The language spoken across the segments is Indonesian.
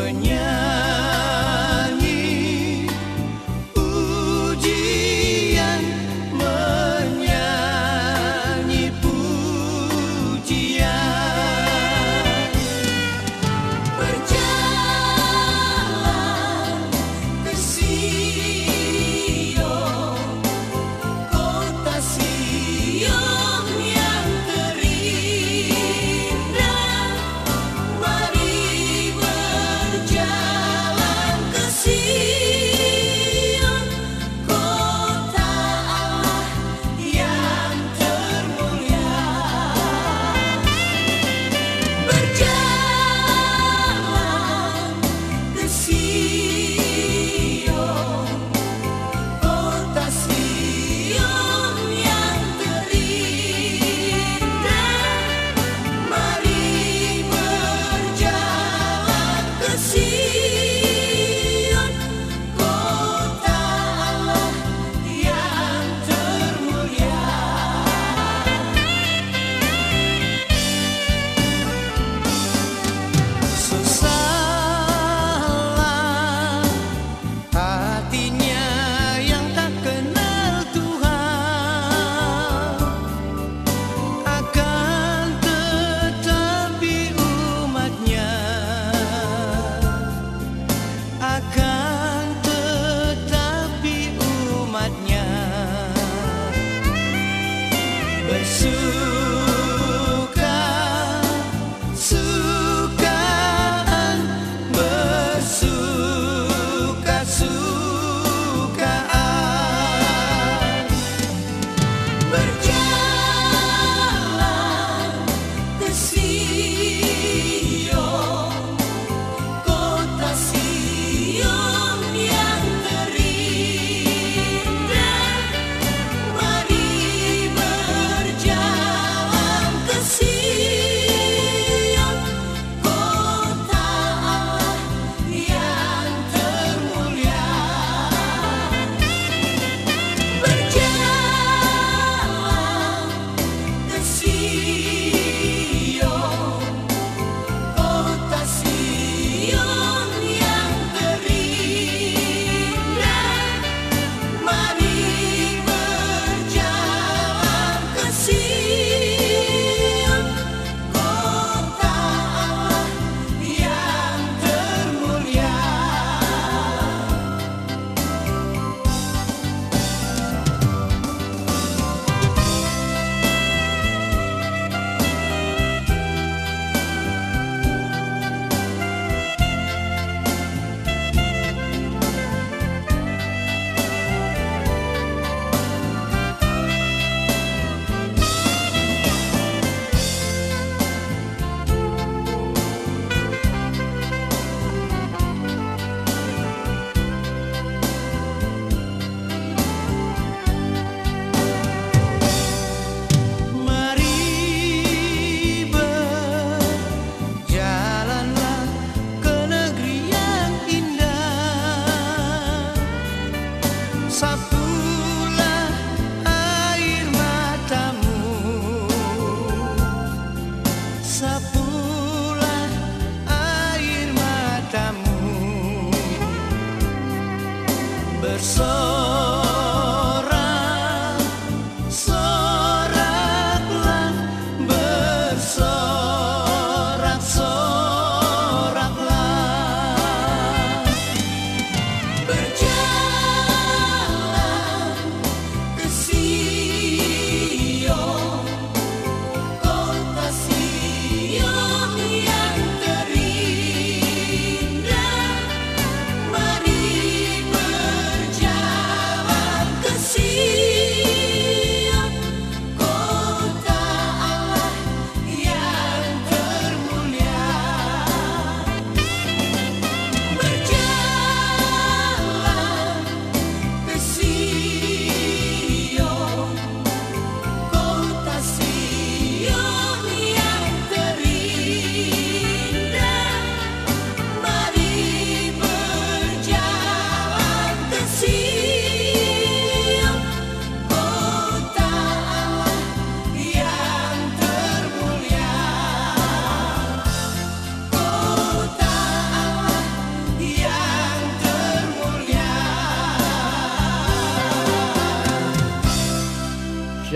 sumbernya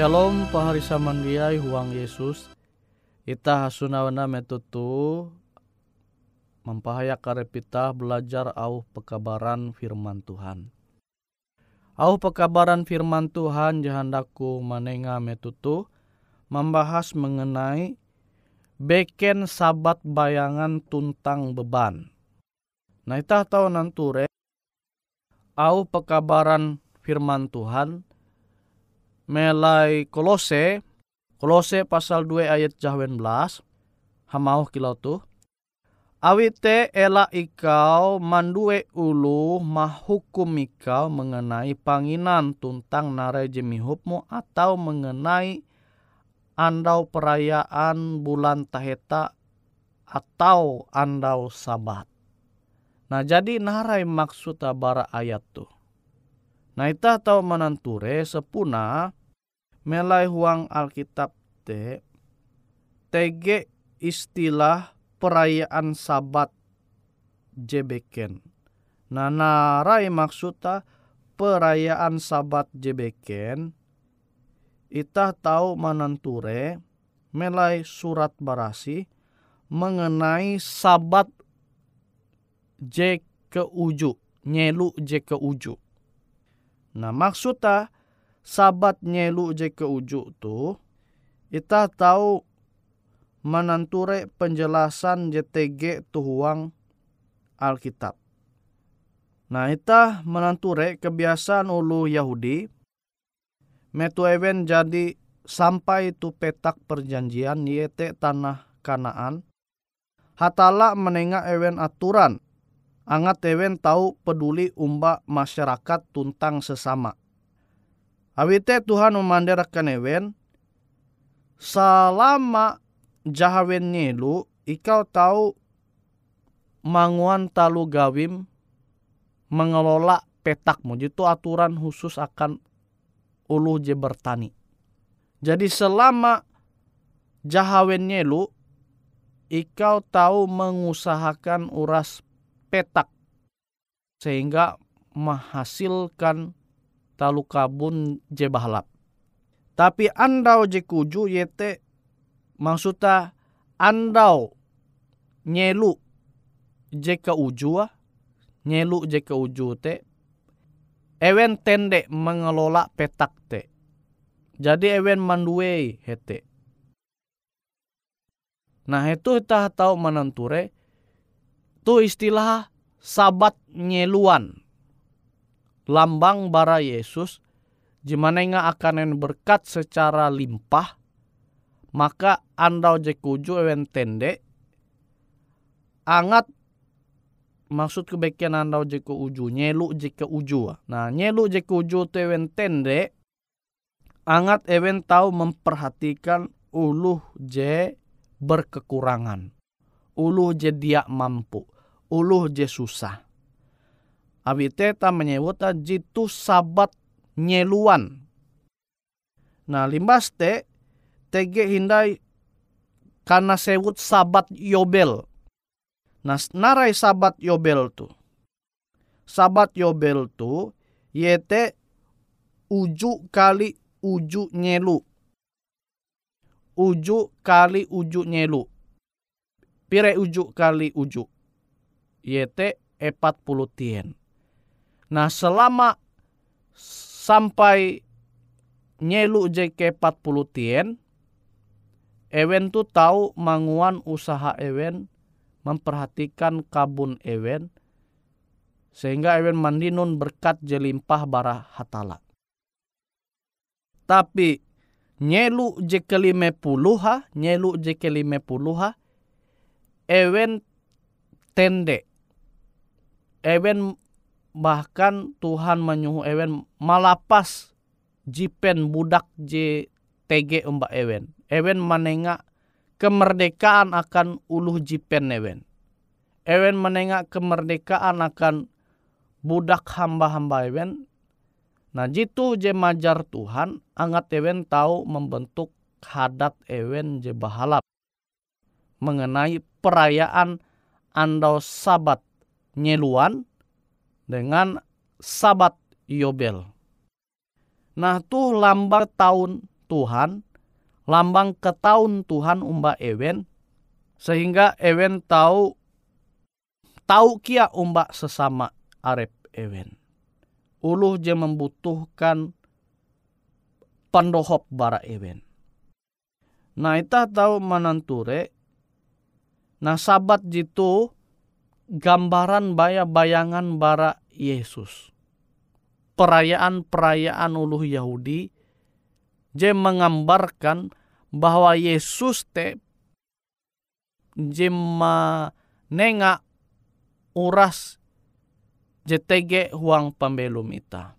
Shalom pahari samandiai huang Yesus. Ita hasunawana metutu mempahaya karepita belajar au pekabaran firman Tuhan. Au pekabaran firman Tuhan jahandaku manenga metutu membahas mengenai beken sabat bayangan tuntang beban. Nah ita tahu nanture au pekabaran firman Tuhan melai kolose kolose pasal 2 ayat jahwen belas hamau kilau tu awite ela ikau mandue ulu mahukum ikau mengenai panginan tuntang narai jemihupmu atau mengenai andau perayaan bulan taheta atau andau sabat Nah jadi narai maksud bara ayat tu. Nah ita tahu menanture sepuna melai huang Alkitab te tege istilah perayaan sabat jebeken. Nah narai maksudnya perayaan sabat jebeken ita tahu menanture melai surat barasi mengenai sabat J ke uju, nyelu J ke uju. Nah maksudnya sabat nyelu J ke uju tu kita tahu menanture penjelasan JTG tuhuang Alkitab. Nah kita menanture kebiasaan ulu Yahudi metu event jadi sampai tu petak perjanjian yete tanah Kanaan hatala menengah event aturan angat ewen tahu peduli umba masyarakat tuntang sesama. Awite Tuhan memandirakan ewen, selama jahawen nilu, ikau tahu manguan talu gawim mengelola petakmu. Itu aturan khusus akan ulu je bertani. Jadi selama jahawen nilu, ikau tahu mengusahakan uras petak sehingga menghasilkan talu kabun je bahalap. Tapi andau je kuju yete maksudnya andau nyelu je ke ujua nyelu je ke uju te ewen tende mengelola petak te. Jadi ewen manduei hete. Nah itu kita tahu menenture itu istilah sabat nyeluan. Lambang bara Yesus. Jimana nga akan berkat secara limpah. Maka andau jekuju ewen tende. Angat maksud kebaikan andau jeku uju. Nyelu jeke uju. Nah nyelu jeku uju tu ewen tende. Angat ewen tahu memperhatikan uluh je berkekurangan. Uluh je dia mampu uluh je susah. Abi teta menyebut jitu sabat nyeluan. Nah limbas te tege hindai karena sebut sabat yobel. Nah narai sabat yobel tu. Sabat yobel tu yete uju kali uju nyelu. Uju kali uju nyelu. Pire uju kali uju yete 40 tien. Nah selama sampai nyelu JK 40 tien, Ewen tu tahu manguan usaha Ewen memperhatikan kabun Ewen sehingga Ewen mandinun berkat jelimpah bara hatala. Tapi nyelu JK 50 ha, nyelu JK 50 ha, Ewen tende Ewen bahkan Tuhan menyuhu Ewen malapas jipen budak je TG mbak Ewen. Ewen menengak kemerdekaan akan uluh jipen Ewen. Ewen menengak kemerdekaan akan budak hamba-hamba Ewen. Nah jitu je majar Tuhan, angat Ewen tahu membentuk hadat Ewen je bahalap mengenai perayaan andau sabat nyeluan dengan sabat Yobel. Nah tuh lambang tahun Tuhan, lambang ketaun Tuhan umba ewen, sehingga ewen tahu tahu kia umba sesama arep ewen. Uluh je membutuhkan pandohop bara ewen. Nah ita tahu mananture, nah sabat jitu gambaran baya bayangan bara Yesus. Perayaan-perayaan uluh Yahudi je menggambarkan bahwa Yesus te je nenga uras JTG huang pembelum ita.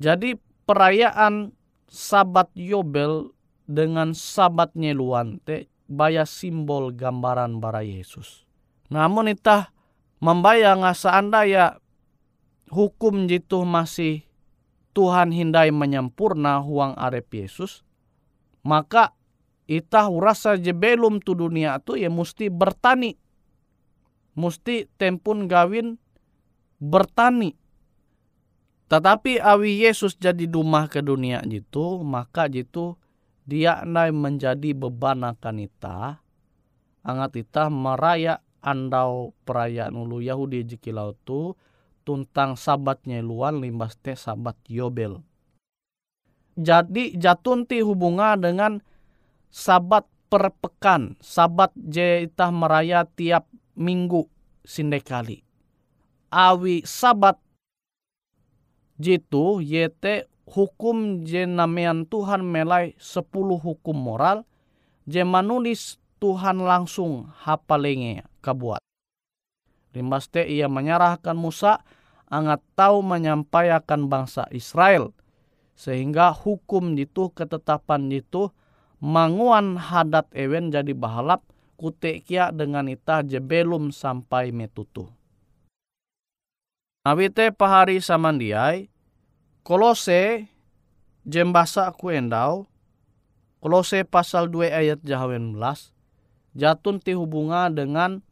Jadi perayaan sabat Yobel dengan sabat nyeluan te baya simbol gambaran bara Yesus. Namun itah membayang seandainya hukum jitu masih Tuhan hindai menyempurna huang arep Yesus, maka itah urasa je belum tu dunia tu ya mesti bertani. Mesti tempun gawin bertani. Tetapi awi Yesus jadi dumah ke dunia jitu, maka jitu dia nai menjadi beban akan ita. Angat ita meraya andau perayaan ulu Yahudi jikilau tu tuntang sabatnya luan limbas teh sabat Yobel. Jadi jatunti hubungan dengan sabat perpekan, sabat je itah meraya tiap minggu sindekali. Awi sabat jitu yete hukum je namian Tuhan melai sepuluh hukum moral je manulis Tuhan langsung hapalenge kabuat. Rimbaste ia menyerahkan Musa angat tahu menyampaikan bangsa Israel sehingga hukum itu ketetapan itu manguan hadat ewen jadi bahalap kutekia dengan ita jebelum sampai metutu. Nawite pahari samandiai kolose jembasa ku endau kolose pasal 2 ayat jahawen belas jatun ti hubunga dengan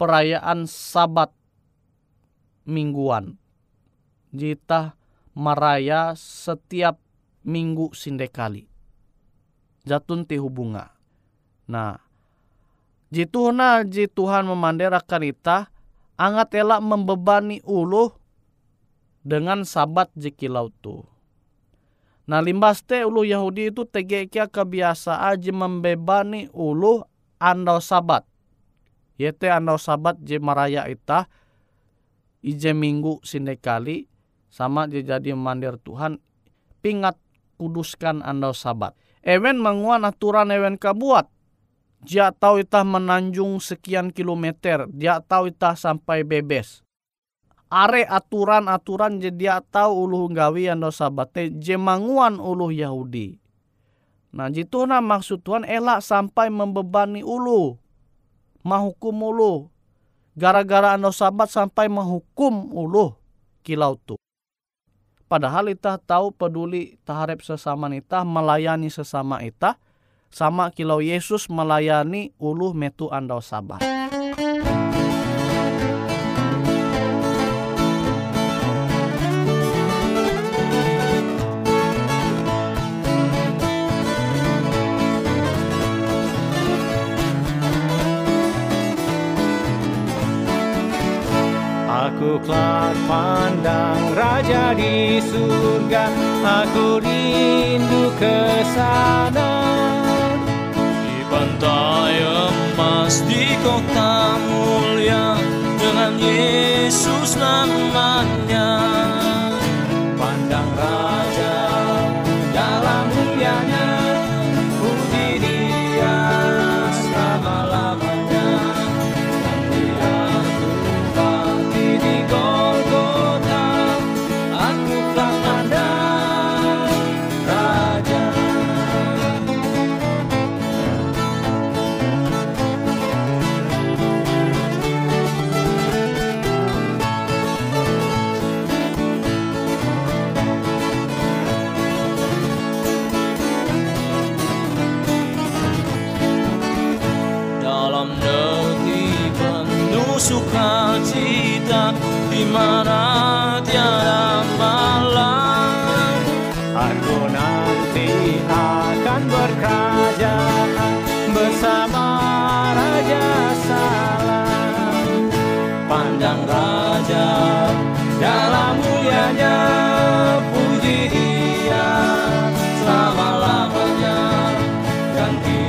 perayaan sabat mingguan. Jita maraya setiap minggu sindekali. Jatun ti hubunga. Nah, jituhna jituhan memanderakan ita, angat elak membebani ulu dengan sabat jikilau tu. Nah limbas te ulu Yahudi itu tegekia kebiasa aja membebani ulu andau sabat Yete andau sabat je maraya ita ije minggu sindekali sama je jadi mandir Tuhan pingat kuduskan andau sabat. Ewen menguan aturan ewen kabuat. Dia tahu itah menanjung sekian kilometer. Dia tahu itah sampai bebes. Are aturan-aturan je dia tahu uluh gawi andau sabate je manguan uluh Yahudi. Nah jitu na maksud Tuhan elak sampai membebani ulu mahukum ulu. Gara-gara anda sabat sampai menghukum ulu kilau tu. Padahal kita tahu peduli taharep sesama kita, melayani sesama kita, sama kilau Yesus melayani ulu metu anda sabat. Aku kelak pandang Raja di surga. Aku rindu ke sana. Di pantai emas di kota mulia Dengan Yesus namanya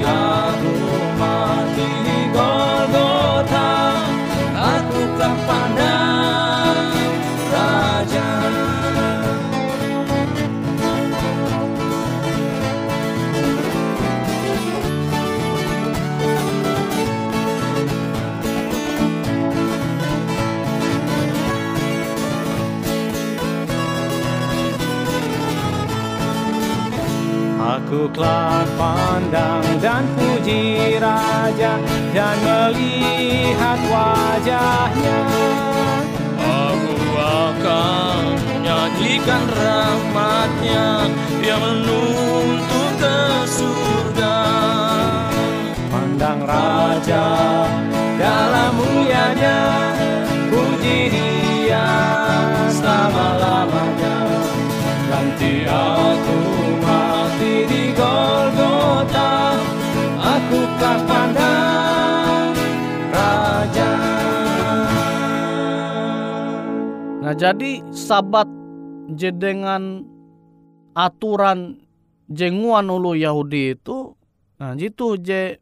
pecado. Aku kelak pandang dan puji Raja Dan melihat wajahnya. Aku akan menyanyikan rahmatnya Yang menuntun ke surga. Pandang Raja dalam mulianya Puji dia selama-lamanya. Ganti aku jadi sabat je dengan aturan jenguan ulu Yahudi itu nah jitu je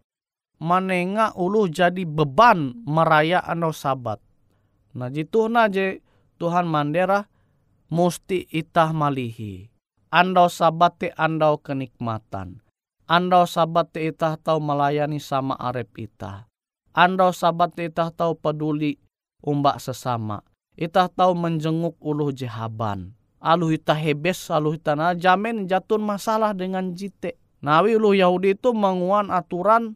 manenga ulu jadi beban meraya ano sabat. Nah jitu na je Tuhan mandera musti itah malihi. Andau sabat te andau kenikmatan. Andau sabat te itah tahu melayani sama arep itah. Andau sabat te itah tahu peduli umbak sesama. Itah tahu menjenguk uluh jehaban. Aluh itah hebes, aluh itah na jamin jatun masalah dengan jite. Nawi uluh Yahudi itu menguan aturan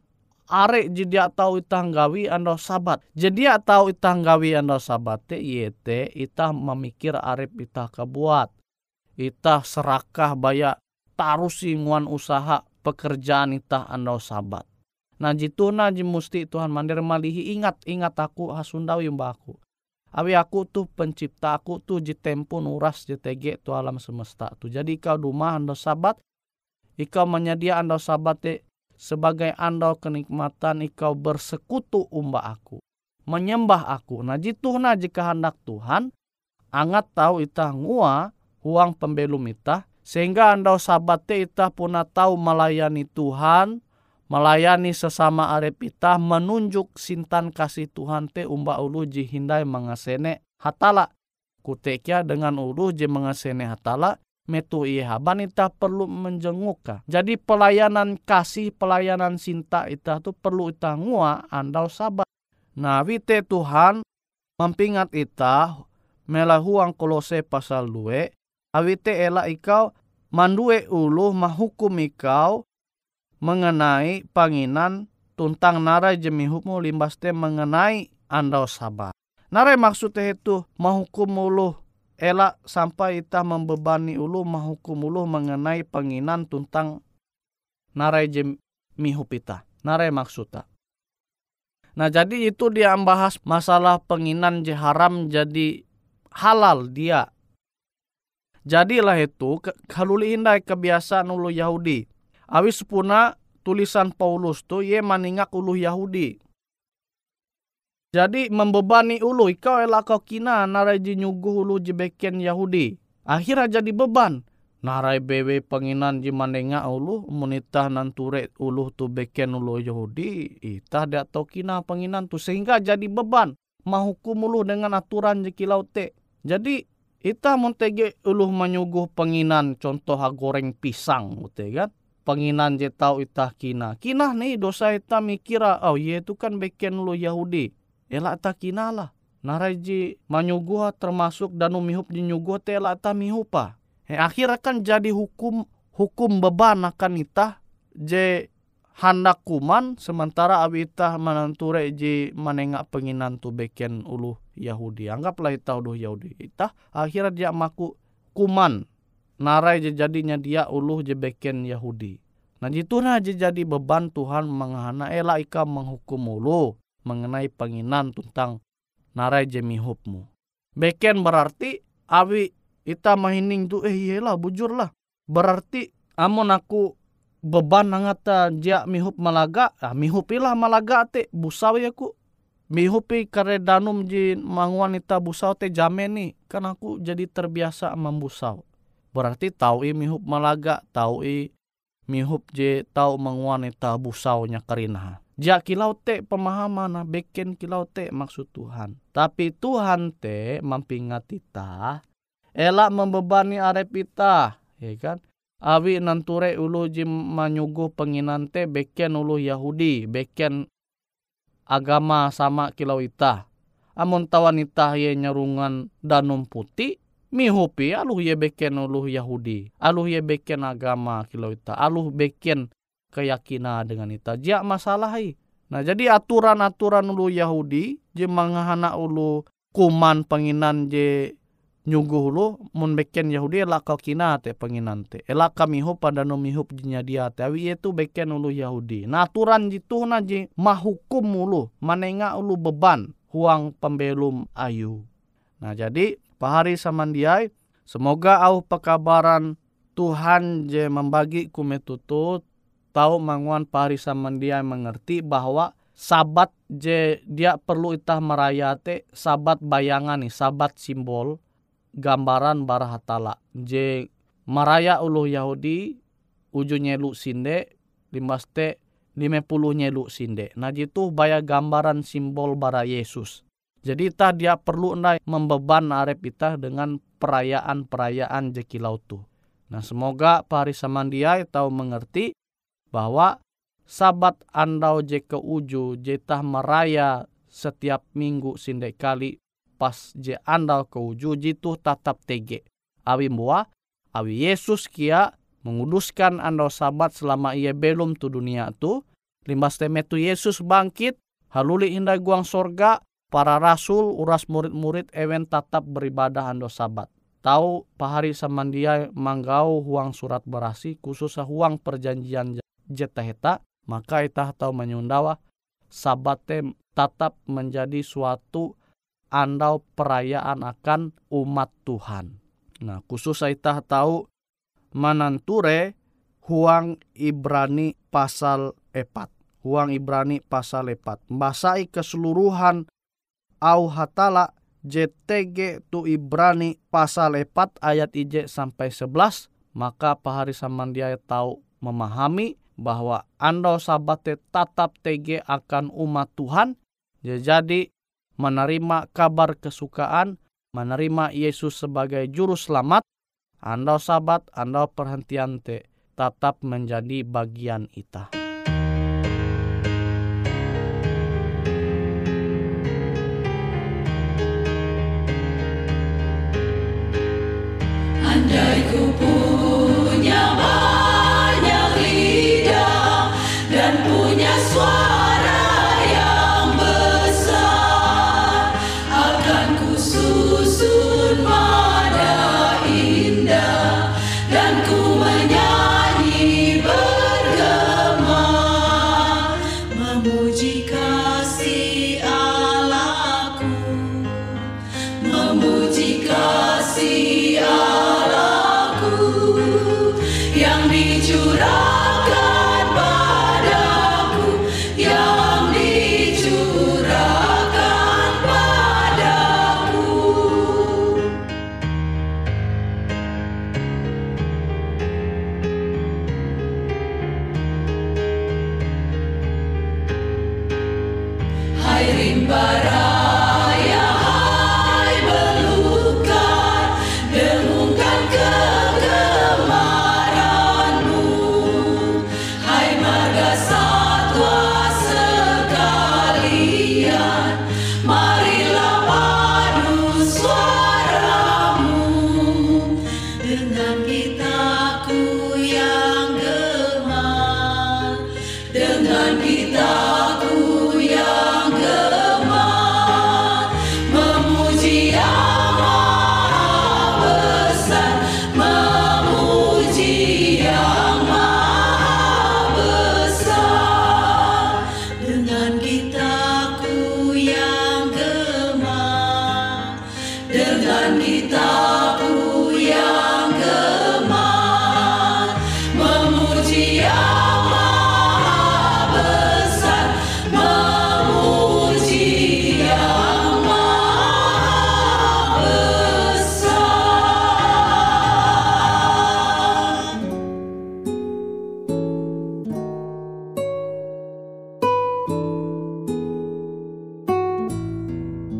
arek jadi tahu itah gawi ando sabat. Jadi tahu itah gawi ando sabat te yete itah memikir arep itah kebuat. Itah serakah baya tarusi nguan usaha pekerjaan itah ando sabat. Nah jitu na musti Tuhan mandir malihi ingat ingat aku hasundawi aku. Awi aku tuh pencipta aku tuh jitempu nuras JTG tu alam semesta tu. Jadi kau rumah ando sabat, ikau menyedia ando sabat sebagai andau kenikmatan ikau bersekutu umba aku. Menyembah aku. Nah jitu na jika hendak Tuhan, angat tahu itah ngua uang pembelum itah, sehingga andau sabat te itah puna tahu melayani Tuhan, melayani sesama arep itah, menunjuk sintan kasih Tuhan te umba ulu jihindai mengasene hatala. Kutekia dengan ulu je mengasene hatala, metu iye haban ita perlu menjenguk Jadi pelayanan kasih, pelayanan cinta ita tu perlu ita ngua andal sabar. Nah, wite Tuhan mempingat ita melahuang kolose pasal 2, awite ela ikau mandue ulu mahukum ikau mengenai panginan tuntang narai jemi hukum limbaste mengenai andau sabar. Narai maksudnya itu mahukum ulu elak sampai ita membebani ulu menghukum ulu mengenai penginan tentang narai jem mihup ita. Narai maksudnya. Nah jadi itu dia membahas masalah penginan je haram jadi halal dia. Jadilah itu kalau indai kebiasaan ulu Yahudi. Awis puna tulisan Paulus tu ye maningak ulu Yahudi. Jadi membebani ulu ikau elak kau kina narai nyuguh ulu jebeken Yahudi. Akhirnya jadi beban. Narai bewe penginan ji mandenga ulu munitah nanture ulu tu beken ulu Yahudi. Itah dia tau kina penginan tu sehingga jadi beban. Mahukum ulu dengan aturan je kilau te. Jadi itah montege ulu menyuguh penginan contoh goreng pisang ute kan. Penginan je tau itah kina. Kina nih dosa itah mikira oh ye itu kan beken ulu Yahudi elak ta kinala. Naraji manyugua termasuk danu mihup di nyugua te elak ta mihupa. He, akhirnya kan jadi hukum hukum beban akan itah je hendak kuman sementara abi itah menenture je menengak penginan tu beken ulu Yahudi. Anggaplah itah ulu Yahudi. Itah akhirnya dia maku kuman. Narai je jadinya dia ulu je beken Yahudi. Nah itu nah jadi beban Tuhan menghana elak ika menghukum ulu mengenai penginan tentang narai jemi hupmu. Beken berarti awi ita mahining tu eh iyalah bujur lah. Berarti amon aku beban nangata dia mihup malaga, ah mihupilah malaga te busau ya ku. Mihupi kare danum ji manguan ita busau te jamen nih, kan aku jadi terbiasa membusau. Berarti tahu i mihup malaga, tahu i mihup je tahu manguan ita busau nya karina. Ja kilau te pemahaman beken kilau te maksud Tuhan. Tapi Tuhan te mampingat kita elak membebani arep kita, ya kan? Awi nanture ulu jim manyuguh penginan te beken ulu Yahudi, beken agama sama kilau ita. Amun tawan ita ye nyerungan danum putih, mihupi aluh ye beken uluh Yahudi aluh ye beken agama kilau ita aluh beken keyakinan dengan ita. Jia masalah nah jadi aturan-aturan ulu Yahudi je mangahana ulu kuman penginan je nyuguh lu mun beken Yahudi elak kau kina te penginan te. Elak kami hu pada no mihup jinya dia te. Awi itu beken ulu Yahudi. Nah aturan jitu na je mahukum ulu manenga ulu beban huang pembelum ayu. Nah jadi pahari samandiai semoga au pekabaran Tuhan je membagi kumetutu tahu manguan pahari samandiai mengerti bahwa sabat je dia perlu itah merayate sabat bayangan nih sabat simbol gambaran barahatala je maraya ulu Yahudi uju nyelu sinde lima puluh nyelu sinde. Nah jitu baya gambaran simbol bara Yesus jadi ta dia perlu nai membeban arep ita dengan perayaan-perayaan jekilau tu. Nah semoga pari samandiai tahu mengerti bahwa sabat andau je ke uju jetah meraya setiap minggu sindek kali pas je andal ke uju jitu tatap tege. Awi mua, awi Yesus kia menguduskan andau sabat selama ia belum tu dunia tu. Limbas temetu Yesus bangkit, haluli indah guang sorga, para rasul uras murid-murid ewen tatap beribadah ando sabat. Tahu pahari samandia manggau huang surat berasi khusus huang perjanjian jetaheta maka itah tahu menyundawa sabat tatap menjadi suatu andau perayaan akan umat Tuhan. Nah, khusus saya tahu mananture huang Ibrani pasal epat. Huang Ibrani pasal epat. Mbasai keseluruhan au hatala JTG tu Ibrani pasal epat ayat IJ sampai 11 maka pahari samandia tahu memahami bahwa andau sabate tatap TG akan umat Tuhan jadi menerima kabar kesukaan, menerima Yesus sebagai juru selamat, Anda sahabat, Anda perhentian te tetap menjadi bagian ita. Andai ku punya